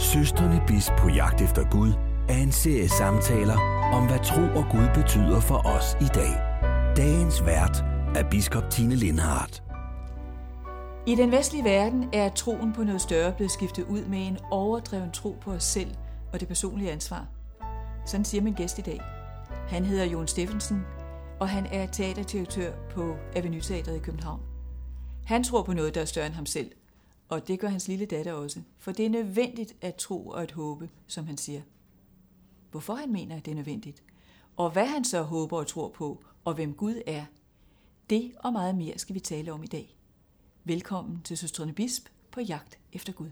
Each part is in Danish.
Søsterne Bis på jagt efter Gud er en serie samtaler om, hvad tro og Gud betyder for os i dag. Dagens vært er biskop Tine Lindhardt. I den vestlige verden er troen på noget større blevet skiftet ud med en overdreven tro på os selv og det personlige ansvar. Sådan siger min gæst i dag. Han hedder Jon Steffensen, og han er teaterdirektør på Avenue Teateret i København. Han tror på noget, der er større end ham selv, og det gør hans lille datter også, for det er nødvendigt at tro og at håbe, som han siger. Hvorfor han mener, at det er nødvendigt, og hvad han så håber og tror på, og hvem Gud er, det og meget mere skal vi tale om i dag. Velkommen til Søstrene Bisp på jagt efter Gud.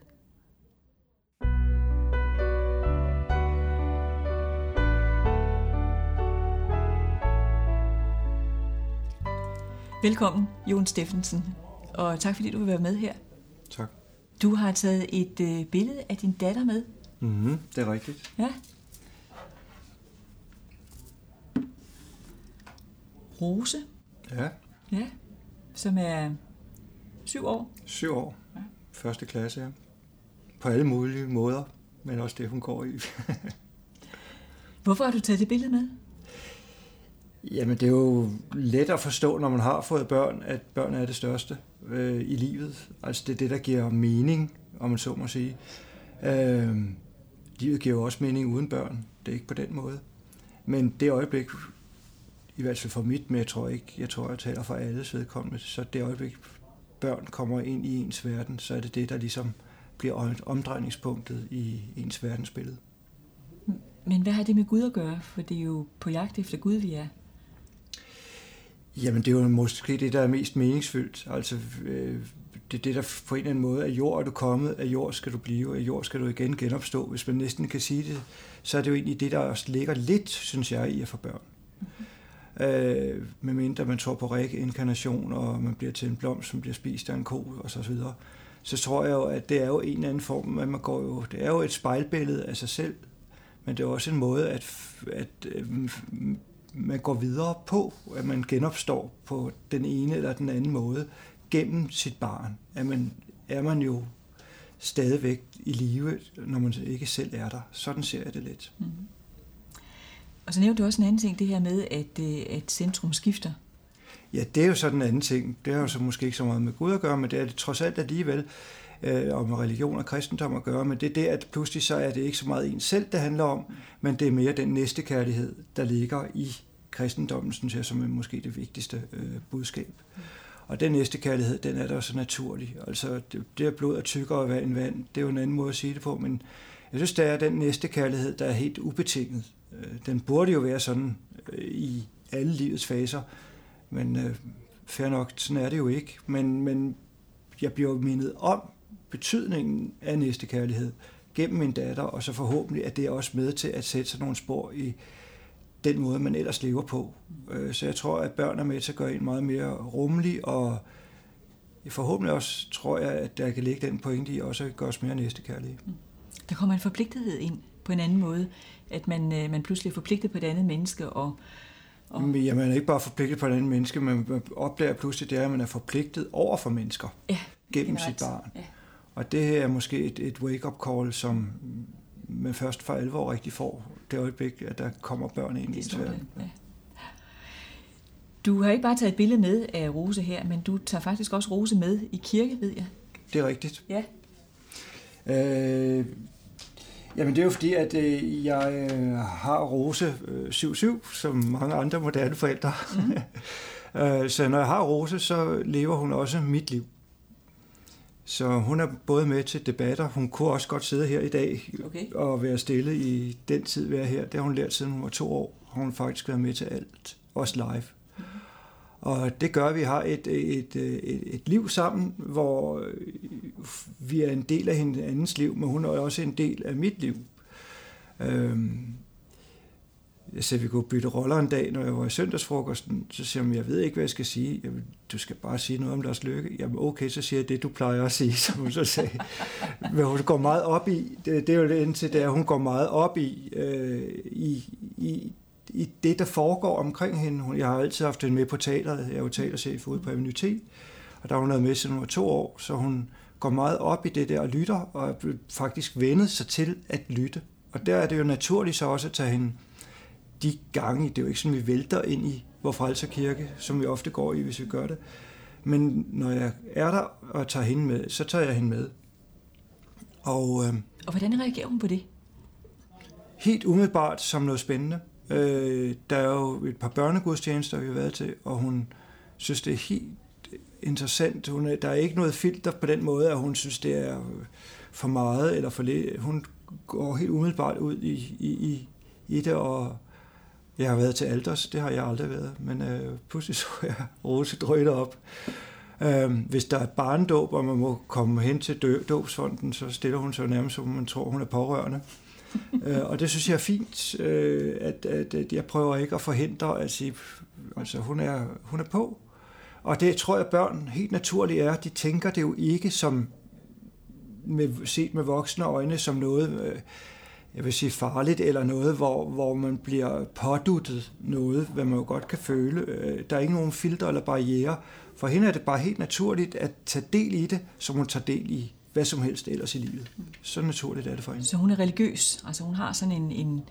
Velkommen, Jon Steffensen, og tak fordi du vil være med her. Tak. Du har taget et øh, billede af din datter med. Mm-hmm, det er rigtigt. Ja. Rose, Ja, ja, som er syv år. syv år. Ja. Første klasse, ja. På alle mulige måder, men også det, hun går i. Hvorfor har du taget det billede med? Jamen, det er jo let at forstå, når man har fået børn, at børn er det største øh, i livet. Altså, det er det, der giver mening, om man så må sige. Øh, livet giver jo også mening uden børn. Det er ikke på den måde. Men det øjeblik, i hvert fald for mit, men jeg tror ikke, jeg tror, jeg taler for alles vedkommende, så det øjeblik, børn kommer ind i ens verden, så er det det, der ligesom bliver omdrejningspunktet i ens verdensbillede. Men hvad har det med Gud at gøre? For det er jo på jagt efter Gud, vi er. Jamen, det er jo måske det, der er mest meningsfyldt. Altså, øh, det er det, der på en eller anden måde, at jord er du kommet, af jord skal du blive, af jord skal du igen genopstå. Hvis man næsten kan sige det, så er det jo egentlig det, der også ligger lidt, synes jeg, i at få børn. Mm-hmm. Øh, medmindre man tror på reinkarnation, og man bliver til en blomst, som bliver spist af en ko, og så videre. Så tror jeg jo, at det er jo en eller anden form, at man går jo, det er jo et spejlbillede af sig selv, men det er også en måde, at, at øh, man går videre på, at man genopstår på den ene eller den anden måde gennem sit barn. At man, er man jo stadigvæk i live, når man ikke selv er der. Sådan ser jeg det lidt. Mm. Og så nævnte du også en anden ting, det her med, at, øh, at centrum skifter. Ja, det er jo sådan en anden ting. Det har jo så måske ikke så meget med Gud at gøre, men det er det trods alt alligevel, øh, og med religion og kristendom at gøre, men det er det, at pludselig så er det ikke så meget en selv, det handler om, men det er mere den næste kærlighed, der ligger i kristendommen, synes jeg, som er måske det vigtigste øh, budskab. Og den næste kærlighed, den er der så naturlig. Altså, det, det er blod er tykkere end vand, det er jo en anden måde at sige det på, men jeg synes, der er den næste kærlighed, der er helt ubetinget. Øh, den burde jo være sådan øh, i alle livets faser, men øh, fair nok, sådan er det jo ikke. Men, men jeg bliver mindet om betydningen af næste kærlighed gennem min datter, og så forhåbentlig at det er også med til at sætte sig nogle spor i den måde, man ellers lever på. Øh, Så jeg tror, at børn er med til at gøre en meget mere rummelig, og forhåbentlig også tror jeg, at der kan ligge den pointe i også at gøre os mere næstekærlige. Der kommer en forpligtethed ind på en anden måde, at man, øh, man pludselig er forpligtet på et andet menneske, og, og Men ja, man er ikke bare forpligtet på et andet menneske, men man opdager pludselig, det er, at man er forpligtet over for mennesker ja, gennem generelt. sit barn. Ja. Og det er måske et, et wake-up call, som man først for alvor rigtig får det øjeblik, at der kommer børn ind i Det ens verden. Ja. Du har ikke bare taget et billede med af Rose her, men du tager faktisk også Rose med i kirke, ved jeg. Det er rigtigt. Ja. Øh, jamen det er jo fordi, at øh, jeg øh, har Rose øh, 7-7, som mange andre moderne forældre. Mm. øh, så når jeg har Rose, så lever hun også mit liv. Så hun er både med til debatter. Hun kunne også godt sidde her i dag Okay. og være stille i den tid, være her. Det har hun lært siden hun var to år. Har hun faktisk været med til alt, også live. Og det gør, at vi har et, et, et, et liv sammen, hvor vi er en del af hinandens liv, men hun er også en del af mit liv. Øhm, jeg sagde, vi kunne bytte roller en dag, når jeg var i søndagsfrokosten. Så siger hun, jeg ved ikke, hvad jeg skal sige. Jamen, du skal bare sige noget om Lars Løkke. Jamen okay, så siger jeg det, du plejer at sige, som hun så sagde. Men hun går meget op i, det, det er jo det indtil, det er, hun går meget op i, øh, i, i, i det, der foregår omkring hende. Hun- Jeg har altid haft hende med på teateret. Jeg er jo teaterchef ude på Avenue T, og der har hun været med siden hun var to år, så hun går meget op i det der og lytter, og er faktisk vendet sig til at lytte. Og der er det jo naturligt så også at tage hende de gange, det er jo ikke sådan, vi vælter ind i vor frelser kirke, som vi ofte går i, hvis vi gør det. Men når jeg er der og tager hende med, så tager jeg hende med. Og, øh, og hvordan reagerer hun på det? Helt umiddelbart som noget spændende. Øh, der er jo et par børnegudstjenester, vi har været til, og hun synes, det er helt interessant. Hun er, der er ikke noget filter på den måde, at hun synes, det er for meget eller for lidt. Hun går helt umiddelbart ud i, i, i, i det, og jeg har været til alders, det har jeg aldrig været, men øh, pludselig så jeg Rose drøjte op. Øh, hvis der er barndåb, og man må komme hen til dåbsfonden, så stiller hun sig nærmest, som man tror, hun er pårørende. øh, og det synes jeg er fint, øh, at, at, at jeg prøver ikke at forhindre at sige, altså hun er, hun er på. Og det tror jeg, børn helt naturligt er. De tænker det jo ikke som med, set med voksne øjne som noget, øh, jeg vil sige farligt, eller noget, hvor, hvor man bliver påduttet noget, hvad man jo godt kan føle. Øh, der er ikke nogen filter eller barriere. For hende er det bare helt naturligt at tage del i det, som hun tager del i hvad som helst ellers i livet. Så naturligt er det for hende. Så hun er religiøs? Altså hun har sådan en... en...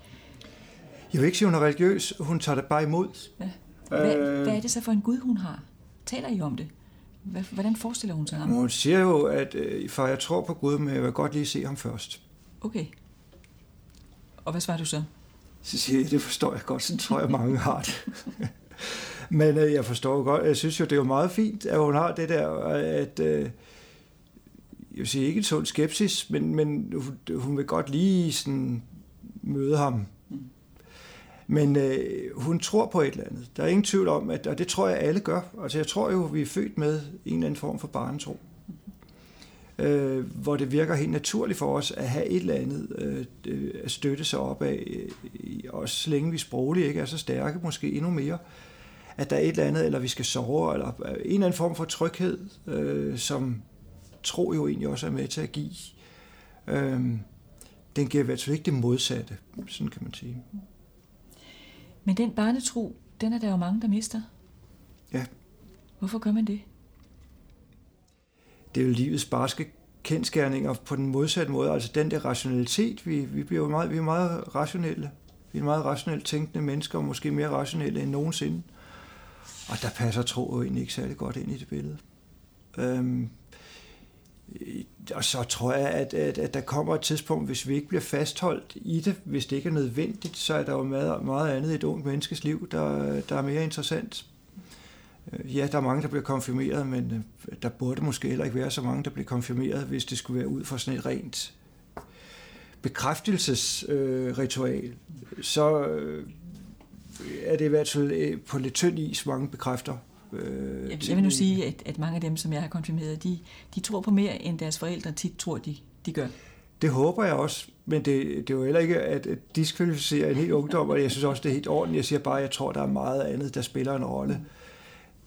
Jeg vil ikke sige, hun er religiøs. Hun tager det bare imod. Ja. Hvad, øh... hvad er det så for en Gud, hun har? Taler I om det? Hvordan forestiller hun sig ham? Hun siger jo, at øh, for jeg tror på Gud, men jeg vil godt lige se ham først. Okay. Og hvad svarer du så? Så siger jeg, det forstår jeg godt, så tror jeg, mange har det. men øh, jeg forstår godt, jeg synes jo, det er jo meget fint, at hun har det der, at øh, jeg vil sige ikke en sund skepsis, men, men hun, vil godt lige sådan møde ham men øh, hun tror på et eller andet. Der er ingen tvivl om, at, og det tror jeg alle gør. Altså jeg tror jo, vi er født med en eller anden form for barnetro. Øh, hvor det virker helt naturligt for os at have et eller andet øh, at støtte sig op af, øh, også så længe vi sprogligt ikke er så stærke, måske endnu mere, at der er et eller andet, eller vi skal sove, eller en eller anden form for tryghed, øh, som tro jo egentlig også er med til at give. Øh, den giver i hvert fald ikke det modsatte, sådan kan man sige. Men den barnetro, den er der jo mange, der mister. Ja. Hvorfor gør man det? Det er jo livets barske kendskærninger på den modsatte måde. Altså den der rationalitet, vi, vi, bliver meget, vi er meget rationelle. Vi er meget rationelt tænkende mennesker, og måske mere rationelle end nogensinde. Og der passer tro jo egentlig ikke særlig godt ind i det billede. Øhm, og så tror jeg, at, at, at der kommer et tidspunkt, hvis vi ikke bliver fastholdt i det, hvis det ikke er nødvendigt, så er der jo meget, meget andet i et ungt menneskes liv, der, der er mere interessant. Øh, ja, der er mange, der bliver konfirmeret, men øh, der burde måske heller ikke være så mange, der bliver konfirmeret, hvis det skulle være ud fra sådan et rent bekræftelsesritual. Øh, så øh, er det i hvert fald øh, på lidt tynd is, mange bekræfter Øh, jeg, jeg vil nu sige, at, at mange af dem, som jeg har konfirmeret, de, de tror på mere, end deres forældre tit tror, de, de gør. Det håber jeg også, men det, det er jo heller ikke at, diskvalificere en helt ungdom, og jeg synes også, det er helt ordentligt. Jeg siger bare, at jeg tror, der er meget andet, der spiller en rolle mm.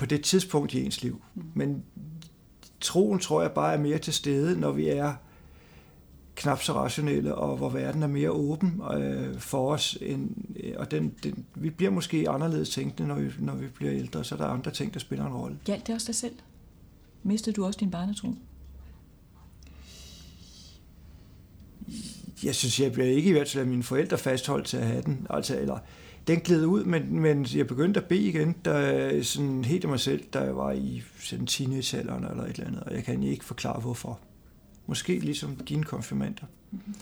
På det tidspunkt i ens liv. Mm. Men troen tror jeg bare er mere til stede, når vi er knap så rationelle, og hvor verden er mere åben øh, for os. End, øh, og den, den, vi bliver måske anderledes tænkende, når vi, når vi bliver ældre, så der er andre ting, der spiller en rolle. Gjaldt det også dig selv? Mistede du også din barnetro? Jeg synes, jeg bliver ikke i hvert fald af mine forældre fastholdt til at have den. Altså, eller, den gled ud, men, men jeg begyndte at bede igen, der, sådan helt af mig selv, da jeg var i sådan teenagealderen eller et eller andet, og jeg kan ikke forklare, hvorfor måske ligesom dine konfirmander, mm-hmm.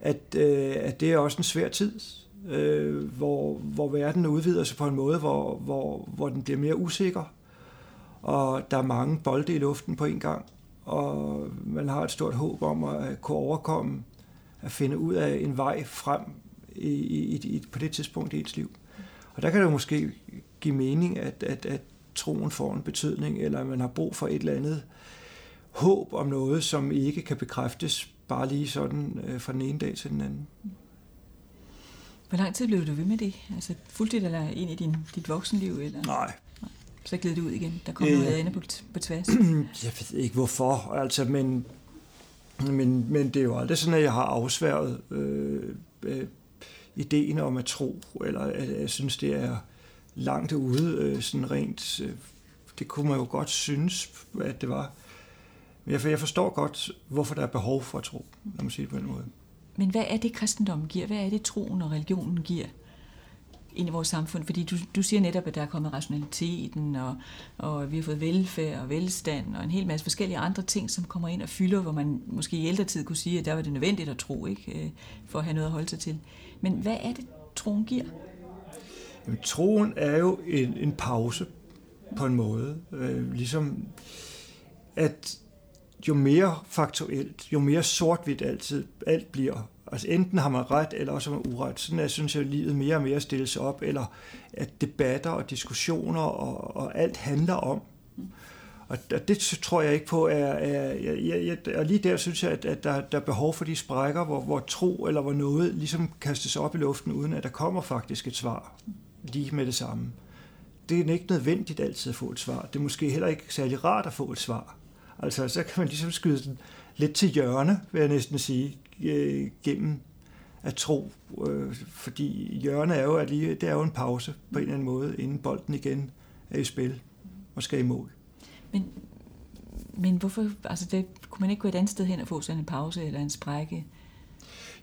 at, øh, at det er også en svær tid, øh, hvor, hvor verden udvider sig på en måde, hvor, hvor, hvor den bliver mere usikker, og der er mange bolde i luften på en gang, og man har et stort håb om at kunne overkomme, at finde ud af en vej frem i, i, i, på det tidspunkt i ens liv. Og der kan det måske give mening, at, at, at troen får en betydning, eller at man har brug for et eller andet håb om noget, som ikke kan bekræftes bare lige sådan øh, fra den ene dag til den anden. Hvor lang tid blev du ved med det? Altså fuldtid eller ind i din, dit voksenliv? Eller? Nej. Så gled du ud igen? Der kom øh, noget andet på, på tværs? Jeg ved ikke hvorfor, altså, men, men, men det er jo aldrig sådan, at jeg har afsværet øh, øh, ideen om at tro, eller at jeg synes, det er langt ude, øh, sådan rent, øh, det kunne man jo godt synes, at det var. Jeg, jeg forstår godt, hvorfor der er behov for at tro, når man siger det på den måde. Men hvad er det, kristendommen giver? Hvad er det, troen og religionen giver ind i vores samfund? Fordi du, du siger netop, at der er kommet rationaliteten, og, og vi har fået velfærd og velstand, og en hel masse forskellige andre ting, som kommer ind og fylder, hvor man måske i ældre tid kunne sige, at der var det nødvendigt at tro, ikke? Øh, for at have noget at holde sig til. Men hvad er det, troen giver? Jamen, troen er jo en, en pause på en måde. Øh, ligesom at jo mere faktuelt, jo mere sort-hvidt altid alt bliver, altså enten har man ret, eller også har man uret. Sådan er, synes jeg, at livet mere og mere stilles op, eller at debatter og diskussioner og, og alt handler om. Og det tror jeg ikke på er, er jeg, jeg, og lige der synes jeg, at, at der, der er behov for de sprækker, hvor, hvor tro eller hvor noget ligesom kastes op i luften, uden at der kommer faktisk et svar lige med det samme. Det er ikke nødvendigt altid at få et svar. Det er måske heller ikke særlig rart at få et svar. Altså, så kan man ligesom skyde den lidt til hjørne, vil jeg næsten sige, øh, gennem at tro. Øh, fordi hjørne er jo, at lige, det er jo en pause på en eller anden måde, inden bolden igen er i spil og skal i mål. Men, men hvorfor, altså det, kunne man ikke gå et andet sted hen og få sådan en pause eller en sprække?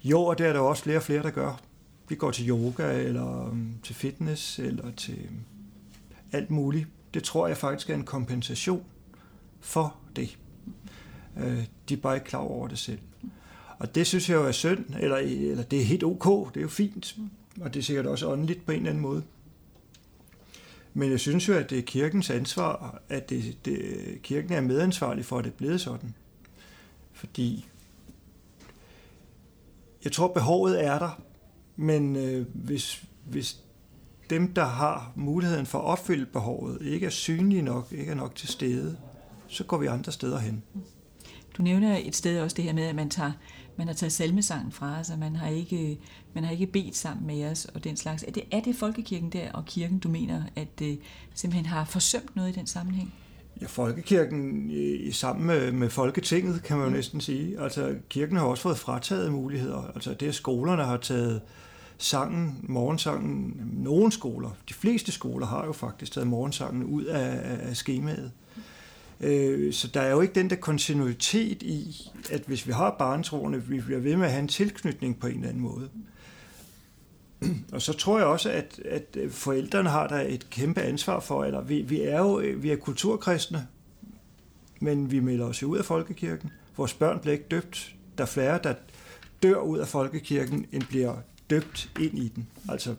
Jo, og det er der også flere og flere, der gør. Vi går til yoga, eller øhm, til fitness, eller til øhm, alt muligt. Det tror jeg faktisk er en kompensation for det. Øh, de er bare ikke klar over det selv. Og det synes jeg jo er synd, eller, eller det er helt ok, det er jo fint, og det er sikkert også åndeligt på en eller anden måde. Men jeg synes jo, at det er kirkens ansvar, at det, det, kirken er medansvarlig for, at det er blevet sådan. Fordi jeg tror, behovet er der, men øh, hvis, hvis dem, der har muligheden for at opfylde behovet, ikke er synlige nok, ikke er nok til stede, så går vi andre steder hen. Du nævner et sted også det her med, at man, tager, man har taget salmesangen fra os, og man har, ikke, man har ikke bedt sammen med os og den slags. Er det, er det folkekirken der og kirken, du mener, at uh, simpelthen har forsømt noget i den sammenhæng? Ja, folkekirken i, sammen med, med Folketinget, kan man jo næsten sige. Altså, kirken har også fået frataget muligheder. Altså, det at skolerne har taget sangen, morgensangen, nogle skoler, de fleste skoler har jo faktisk taget morgensangen ud af, af skemaet. Øh, så der er jo ikke den der kontinuitet i, at hvis vi har barnetroende, vi bliver ved med at have en tilknytning på en eller anden måde. Og så tror jeg også, at, at forældrene har der et kæmpe ansvar for, eller vi, vi er jo øh, vi er kulturkristne, men vi melder os jo ud af folkekirken. Vores børn bliver ikke døbt. Der er flere, der dør ud af folkekirken, end bliver døbt ind i den. Altså,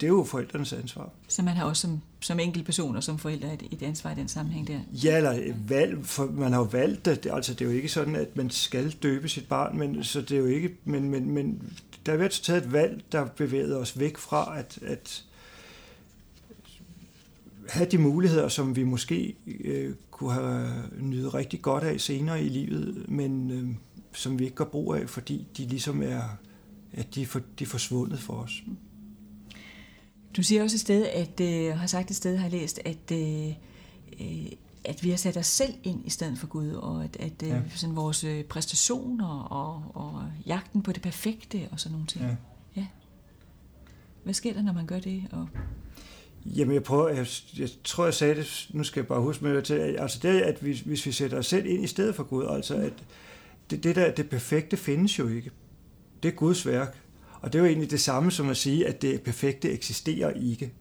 det er jo forældrenes ansvar. Så man har også som, som person og som forældre et, et ansvar i den sammenhæng der? Ja, eller valg, for man har jo valgt det. Altså, det er jo ikke sådan, at man skal døbe sit barn, men, så det er jo ikke, men, men, men der er at taget et valg, der bevæger os væk fra at, at have de muligheder, som vi måske øh, kunne have nydet rigtig godt af senere i livet, men øh, som vi ikke gør brug af, fordi de ligesom er, at de er, for, de er forsvundet for os. Du siger også et sted, at øh, har sagt et sted, har læst, at øh, øh, at vi har sat os selv ind i stedet for Gud, og at, at øh, ja. sådan vores øh, præstationer og, og jagten på det perfekte og sådan nogle ting. Ja. ja. Hvad sker der, når man gør det? Og Jamen, jeg prøver, jeg, jeg tror, jeg sagde det, nu skal jeg bare huske mig til, altså det, at hvis, hvis vi sætter os selv ind i stedet for Gud, altså at det, det der, det perfekte findes jo ikke. Det er Guds værk. Og det er jo egentlig det samme som at sige, at det perfekte eksisterer ikke.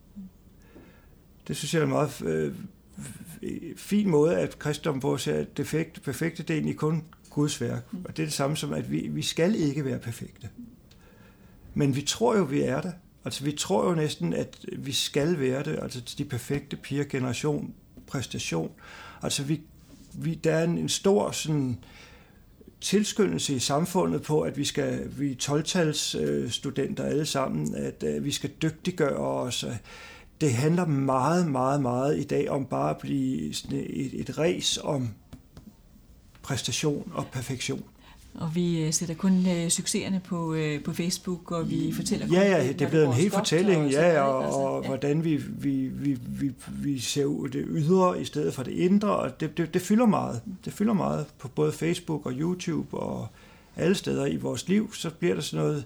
Det synes jeg er en meget øh, fin måde, at kristendommen på ser, at det perfekte, perfekte det er egentlig kun Guds værk. Og det er det samme som, at vi, vi skal ikke være perfekte. Men vi tror jo, vi er det. Altså vi tror jo næsten, at vi skal være det, altså de perfekte piger generation, præstation. Altså vi, vi, der er en, en stor sådan, øh, tilskyndelse i samfundet på, at vi skal vi er 12-tals studenter alle sammen, at øh, vi skal dygtiggøre os. Det handler meget, meget, meget i dag om bare at blive et, et res om præstation og perfektion. Og vi øh, sætter kun øh, succeserne på, øh, på Facebook, og vi fortæller Ja, ja, det er blevet en hel fortælling, ja, og, og, og ja. hvordan vi, vi, vi, vi, vi ser ud det ydre i stedet for det indre, og det, det, det fylder meget. Det fylder meget på både Facebook og YouTube og alle steder i vores liv, så bliver der sådan noget,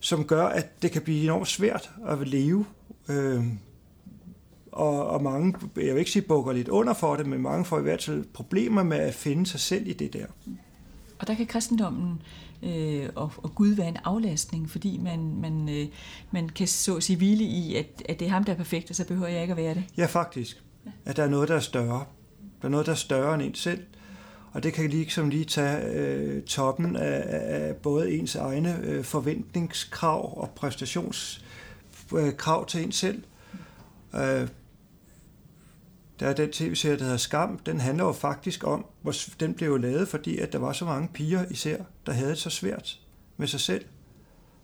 som gør, at det kan blive enormt svært at leve. Øh, og, og mange, jeg vil ikke sige bukker lidt under for det, men mange får i hvert fald problemer med at finde sig selv i det der. Og der kan kristendommen øh, og, og Gud være en aflastning, fordi man, man, øh, man kan så at sige hvile i, at, at det er ham, der er perfekt, og så behøver jeg ikke at være det. Ja, faktisk. At der er noget, der er større. Der er noget, der er større end en selv. Og det kan ligesom lige tage øh, toppen af, af både ens egne øh, forventningskrav og præstationskrav øh, til en selv. Øh, der er den tv-serie, der hedder Skam, den handler jo faktisk om, hvor den blev jo lavet, fordi at der var så mange piger især, der havde det så svært med sig selv.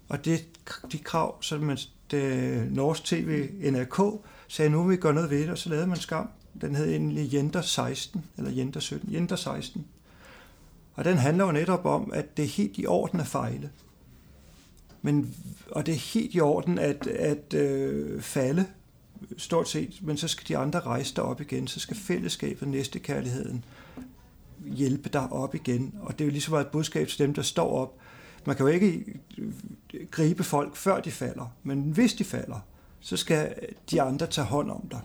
Og det, de krav, som man, det norsk tv NRK sagde, nu vil vi gøre noget ved det, og så lavede man Skam. Den hed egentlig Jenter 16, eller Jenter 17, Jenter 16. Og den handler jo netop om, at det er helt i orden at fejle. Men, og det er helt i orden at, at øh, falde, stort set, men så skal de andre rejse dig op igen, så skal fællesskabet, næstekærligheden, hjælpe dig op igen. Og det er jo ligesom et budskab til dem, der står op. Man kan jo ikke øh, gribe folk, før de falder, men hvis de falder, så skal de andre tage hånd om dig.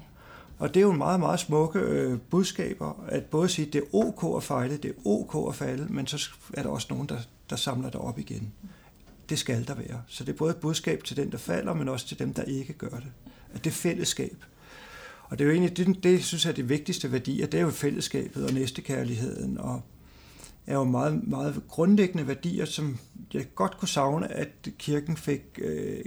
Og det er jo en meget, meget smukke øh, budskaber, at både sige, at det er ok at fejle, det er ok at falde, men så er der også nogen, der, der samler dig op igen. Det skal der være. Så det er både et budskab til den, der falder, men også til dem, der ikke gør det. At det fællesskab. Og det er jo egentlig, det, det synes jeg er det vigtigste værdier, det er jo fællesskabet og næstekærligheden, og er jo meget, meget grundlæggende værdier, som jeg godt kunne savne, at kirken fik øh,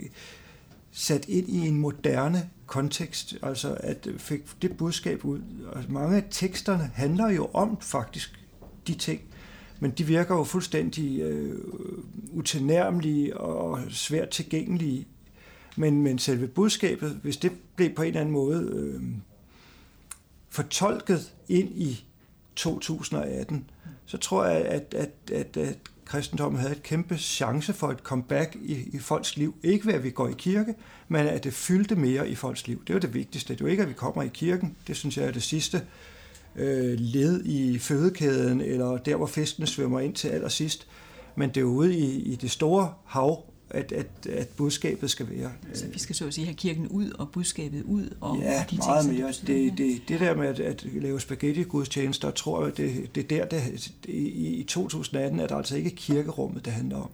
sat ind i en moderne kontekst, altså at fik det budskab ud. Og mange af teksterne handler jo om faktisk de ting, men de virker jo fuldstændig øh, utilnærmelige og svært tilgængelige. Men, men selve budskabet, hvis det blev på en eller anden måde øh, fortolket ind i 2018, så tror jeg, at, at, at, at kristendommen havde et kæmpe chance for et comeback i, i folks liv. Ikke ved, at vi går i kirke, men at det fyldte mere i folks liv. Det er jo det vigtigste. Det er jo ikke, at vi kommer i kirken. Det synes jeg er det sidste øh, led i fødekæden, eller der, hvor festene svømmer ind til allersidst. Men det er jo ude i, i det store hav, at, at, at budskabet skal være. Så vi skal så at sige have kirken ud og budskabet ud? Og ja, de meget ting, mere. Det, det, det der med at, at lave spaghetti-gudstjenester, tror jeg, det, det der, det, i, i 2018 er der altså ikke kirkerummet, det handler om.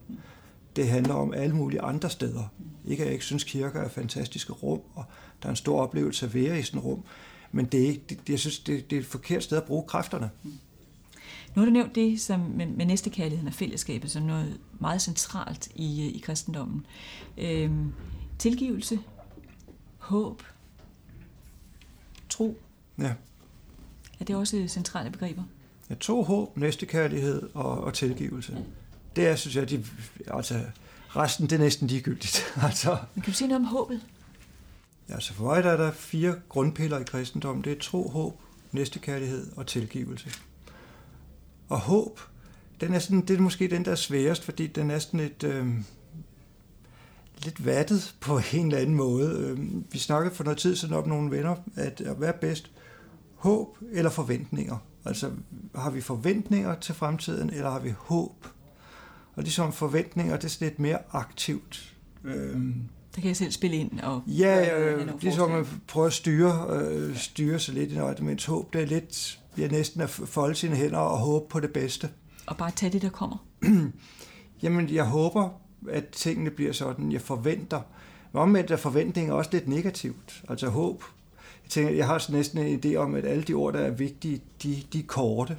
Det handler om alle mulige andre steder. Ikke at jeg ikke synes, kirker er fantastiske rum, og der er en stor oplevelse at være i sådan et rum, men det er ikke, det, jeg synes, det, det er et forkert sted at bruge kræfterne. Nu har du nævnt det som med, med næstekærligheden og fællesskabet som noget meget centralt i, i kristendommen. Øhm, tilgivelse, håb, tro. Ja. Er det også centrale begreber? Ja, to håb, næstekærlighed og, og tilgivelse. Det er, synes jeg, de, altså, resten det er næsten ligegyldigt. altså. Men kan du sige noget om håbet? Ja, så for mig der er der fire grundpiller i kristendommen. Det er tro, håb, næstekærlighed og tilgivelse. Og håb, den er sådan, det er måske den, der er sværest, fordi den er sådan et... Øh, lidt vattet på en eller anden måde. Øh, vi snakkede for noget tid siden om nogle venner, at hvad er bedst? Håb eller forventninger? Altså, har vi forventninger til fremtiden, eller har vi håb? Og ligesom forventninger, det er sådan lidt mere aktivt. Øh, der kan jeg selv spille ind og Ja, øh, ligesom at prøve at styre, øh, styre sig lidt i noget, mens håb, det er lidt bliver næsten at folde sine hænder og håbe på det bedste. Og bare tage det, der kommer? Jamen, jeg håber, at tingene bliver sådan, jeg forventer. Men omvendt er forventninger også lidt negativt. Altså håb. Jeg, tænker, jeg har næsten en idé om, at alle de ord, der er vigtige, de, de er korte.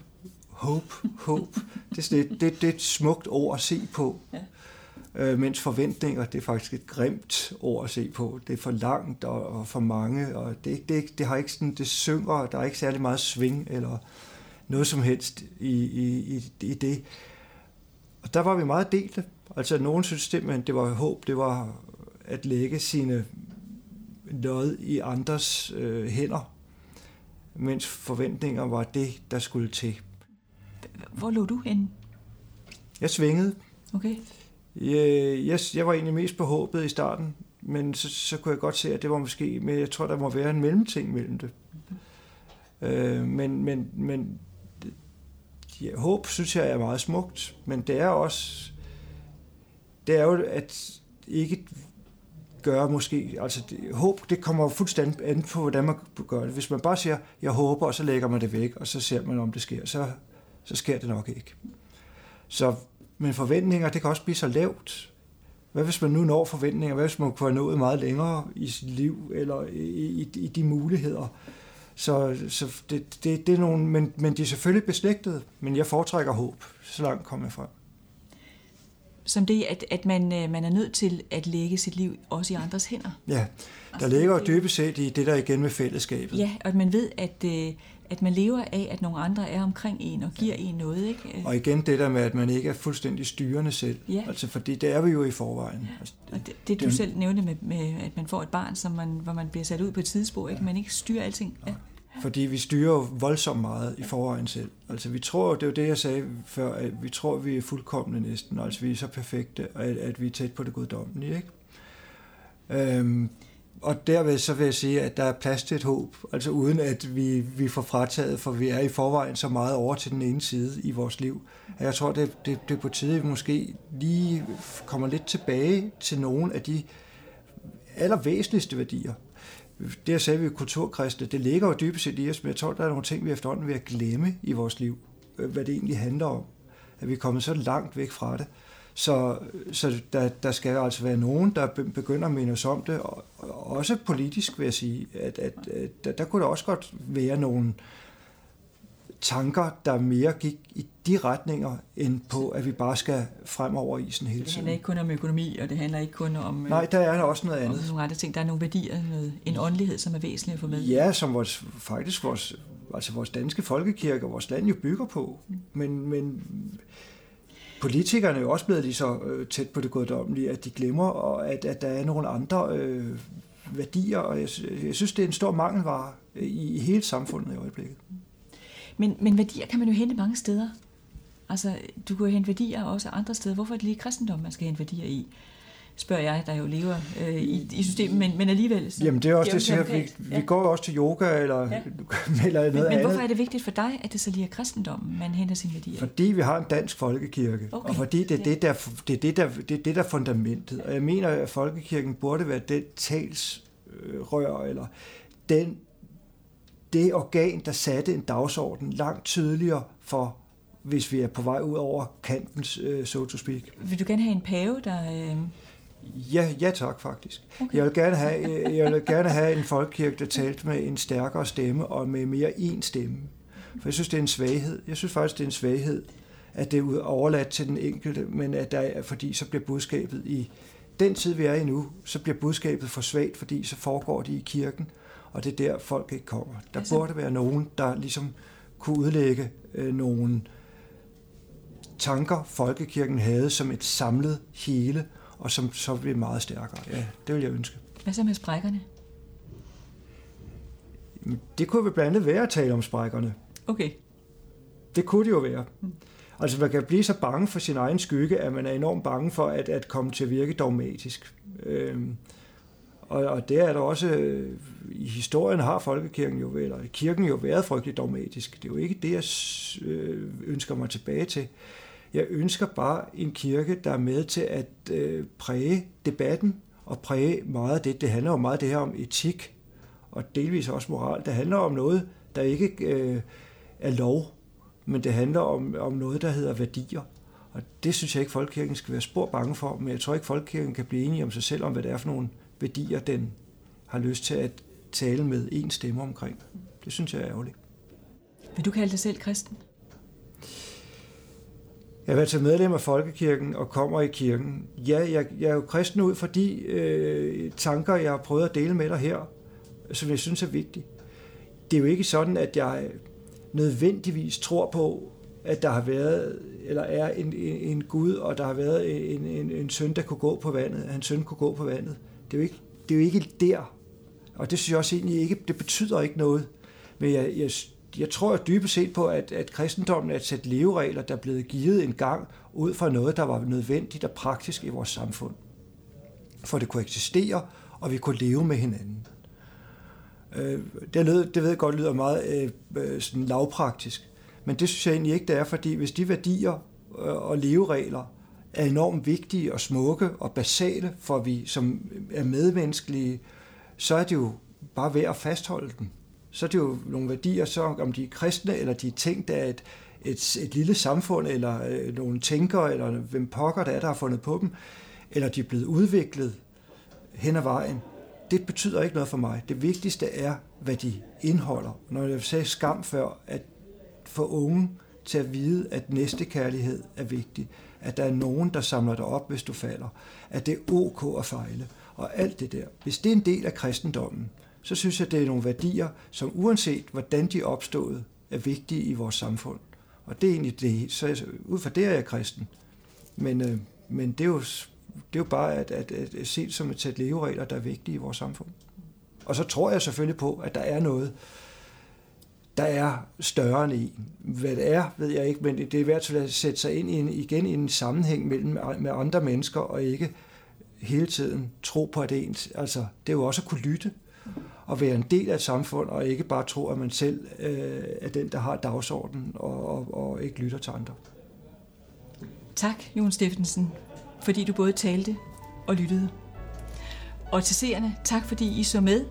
Håb, håb. Det er, sådan det, det er et smukt ord at se på. Ja. Øh, mens forventninger, det er faktisk et grimt ord at se på. Det er for langt og, og for mange, og det, det, det har ikke sådan, det synger, der er ikke særlig meget sving eller noget som helst i, i, i, i det. Og der var vi meget delte. Altså, nogen synes simpelthen, det var håb, det var at lægge sine lod i andres øh, hænder, mens forventninger var det, der skulle til. Hvor lå du hen? Jeg svingede. Okay. Øh, jeg, jeg, jeg var egentlig mest på håbet i starten, men så, så kunne jeg godt se, at det var måske, men jeg tror, der må være en mellemting mellem det. Øh, men men, men ja, håb synes jeg er meget smukt, men det er også, det er jo, at ikke gøre måske, altså det, håb, det kommer fuldstændig an på, hvordan man gør det. Hvis man bare siger, jeg håber, og så lægger man det væk, og så ser man, om det sker, så, så sker det nok ikke. Så, men forventninger, det kan også blive så lavt. Hvad hvis man nu når forventninger? Hvad hvis man kunne have nået meget længere i sit liv, eller i, i, i de muligheder? Så, så det, det, det er nogle, men, men de er selvfølgelig beslægtede, men jeg foretrækker håb. Så langt kommer jeg frem som det, at, at man, øh, man er nødt til at lægge sit liv også i andres hænder. Ja, der ligger jo dybest set i det der igen med fællesskabet. Ja, og at man ved, at, øh, at man lever af, at nogle andre er omkring en og giver en noget. Ikke? Og igen det der med, at man ikke er fuldstændig styrende selv. Ja. Altså, fordi det er vi jo i forvejen. Altså, og det, det du det, selv nævnte med, med, at man får et barn, som man, hvor man bliver sat ud på et tidsspor, ikke? man ikke styrer alting. Ja. Fordi vi styrer jo voldsomt meget i forvejen selv. Altså vi tror, det er jo det, jeg sagde før, at vi tror, vi er fuldkommende næsten. Altså vi er så perfekte, at, at vi er tæt på det guddommelige. Ikke? Øhm, og derved så vil jeg sige, at der er plads til et håb, altså uden at vi, vi får frataget, for vi er i forvejen så meget over til den ene side i vores liv. Jeg tror, det, det, det er på tide, at vi måske lige kommer lidt tilbage til nogle af de allervæsentligste værdier, det jeg sagde, vi er kulturkristne, det ligger jo dybest set i os, men jeg tror, der er nogle ting, vi efterhånden vil glemme i vores liv, øh, hvad det egentlig handler om. At vi er kommet så langt væk fra det. Så, så der, der skal altså være nogen, der begynder at minde os om det, og også politisk vil jeg sige, at, at, at der, der kunne der også godt være nogle, tanker, der mere gik i de retninger, end på, at vi bare skal frem over isen hele tiden. Det handler ikke kun om økonomi, og det handler ikke kun om... Nej, der er der også noget andet. Nogle andre ting. Der er nogle værdier, noget, en åndelighed, som er væsentlig at få med. Ja, som vores, faktisk vores, altså vores danske folkekirke og vores land jo bygger på. Mm. Men, men politikerne er jo også blevet lige så øh, tæt på det guddommelige, at de glemmer, og at, at der er nogle andre øh, værdier, og jeg, jeg synes, det er en stor mangelvare i, i hele samfundet i øjeblikket. Men, men værdier kan man jo hente mange steder. Altså, du kan jo hente værdier også andre steder. Hvorfor er det lige kristendom, man skal hente værdier i? spørger jeg, der jo lever øh, i, i systemet, men, men alligevel... Så Jamen det er også det, siger, vi, vi går også til yoga eller, ja. eller noget men, men andet. hvorfor er det vigtigt for dig, at det så lige er kristendommen, man henter sine værdier Fordi vi har en dansk folkekirke, okay. og fordi det er, ja. det, der, det, er det, der, det er det, der er fundamentet. Og jeg mener, at folkekirken burde være det talsrør, eller den det organ, der satte en dagsorden langt tydeligere for, hvis vi er på vej ud over kanten, øh, so to speak. Vil du gerne have en pave, der... Øh... Ja, ja tak faktisk. Okay. Jeg, vil gerne have, øh, jeg vil gerne have en folkekirke, der talte med en stærkere stemme og med mere en stemme. For jeg synes, det er en svaghed. Jeg synes faktisk, det er en svaghed, at det er overladt til den enkelte, men at der er, fordi så bliver budskabet i den tid, vi er i nu, så bliver budskabet for svagt, fordi så foregår det i kirken, og det er der, folk ikke kommer. Der altså... burde være nogen, der ligesom kunne udlægge øh, nogle tanker, folkekirken havde som et samlet hele, og som så blev meget stærkere. Ja, det vil jeg ønske. Hvad så med sprækkerne? Det kunne blandt andet være at tale om sprækkerne. Okay. Det kunne det jo være. Mm. Altså man kan blive så bange for sin egen skygge, at man er enormt bange for at, at komme til at virke dogmatisk. Øhm, og, og det er der også, øh, i historien har folkekirken jo, eller kirken jo været frygtelig dogmatisk. Det er jo ikke det, jeg øh, ønsker mig tilbage til. Jeg ønsker bare en kirke, der er med til at øh, præge debatten og præge meget af det. Det handler jo meget det her om etik og delvis også moral. Det handler om noget, der ikke øh, er lov, men det handler om, om noget, der hedder værdier. Og det synes jeg ikke, folkekirken skal være spor bange for, men jeg tror ikke, folkekirken kan blive enige om sig selv om, hvad det er for nogle værdier, den har lyst til at tale med en stemme omkring. Det synes jeg er ærgerligt. Vil du kalde dig selv kristen? Jeg har været til medlem af Folkekirken og kommer i kirken. Ja, jeg, jeg er jo kristen ud for de øh, tanker, jeg har prøvet at dele med dig her, som jeg synes er vigtige. Det er jo ikke sådan, at jeg nødvendigvis tror på, at der har været, eller er en, en, en Gud, og der har været en, en, en søn, der kunne gå på vandet, hans søn kunne gå på vandet. Det er jo ikke, det er jo ikke der. Og det synes jeg også egentlig ikke, det betyder ikke noget. Men jeg, jeg, jeg tror jo dybest set på, at, at kristendommen er et sæt leveregler, der er blevet givet en gang ud fra noget, der var nødvendigt og praktisk i vores samfund. For det kunne eksistere, og vi kunne leve med hinanden. Øh, det, lød, det ved jeg godt lyder meget øh, øh, sådan lavpraktisk, men det synes jeg egentlig ikke, det er, fordi hvis de værdier øh, og leveregler er enormt vigtige og smukke og basale, for vi som er medmenneskelige, så er det jo bare værd at fastholde dem. Så er det jo nogle værdier, så om de er kristne, eller de er tænkt af et, et, et lille samfund, eller øh, nogle tænkere, eller hvem pokker der er, der har fundet på dem, eller de er blevet udviklet hen ad vejen. Det betyder ikke noget for mig. Det vigtigste er, hvad de indeholder. Når jeg sagde skam før, at få unge til at vide, at næstekærlighed er vigtig, at der er nogen, der samler dig op, hvis du falder, at det er ok at fejle, og alt det der. Hvis det er en del af kristendommen, så synes jeg, det er nogle værdier, som uanset hvordan de er opstået, er vigtige i vores samfund. Og det er egentlig det. Så ud fra det er jeg kristen. Men, øh, men det, er jo, det er jo bare at, at, at se som et sæt leveregler, der er vigtige i vores samfund. Og så tror jeg selvfølgelig på, at der er noget, der er større end en. Hvad det er, ved jeg ikke, men det er i hvert fald at sætte sig ind i en, igen i en sammenhæng mellem, med andre mennesker, og ikke hele tiden tro på, at det er ens. Altså, det er jo også at kunne lytte og være en del af et samfund, og ikke bare tro, at man selv øh, er den, der har dagsordenen, og, og, og ikke lytter til andre. Tak, Jon Steffensen, fordi du både talte og lyttede. Og til seerne, tak fordi I så med,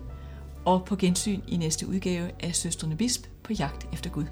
og på gensyn i næste udgave af Søstrene Bisp på jagt efter Gud.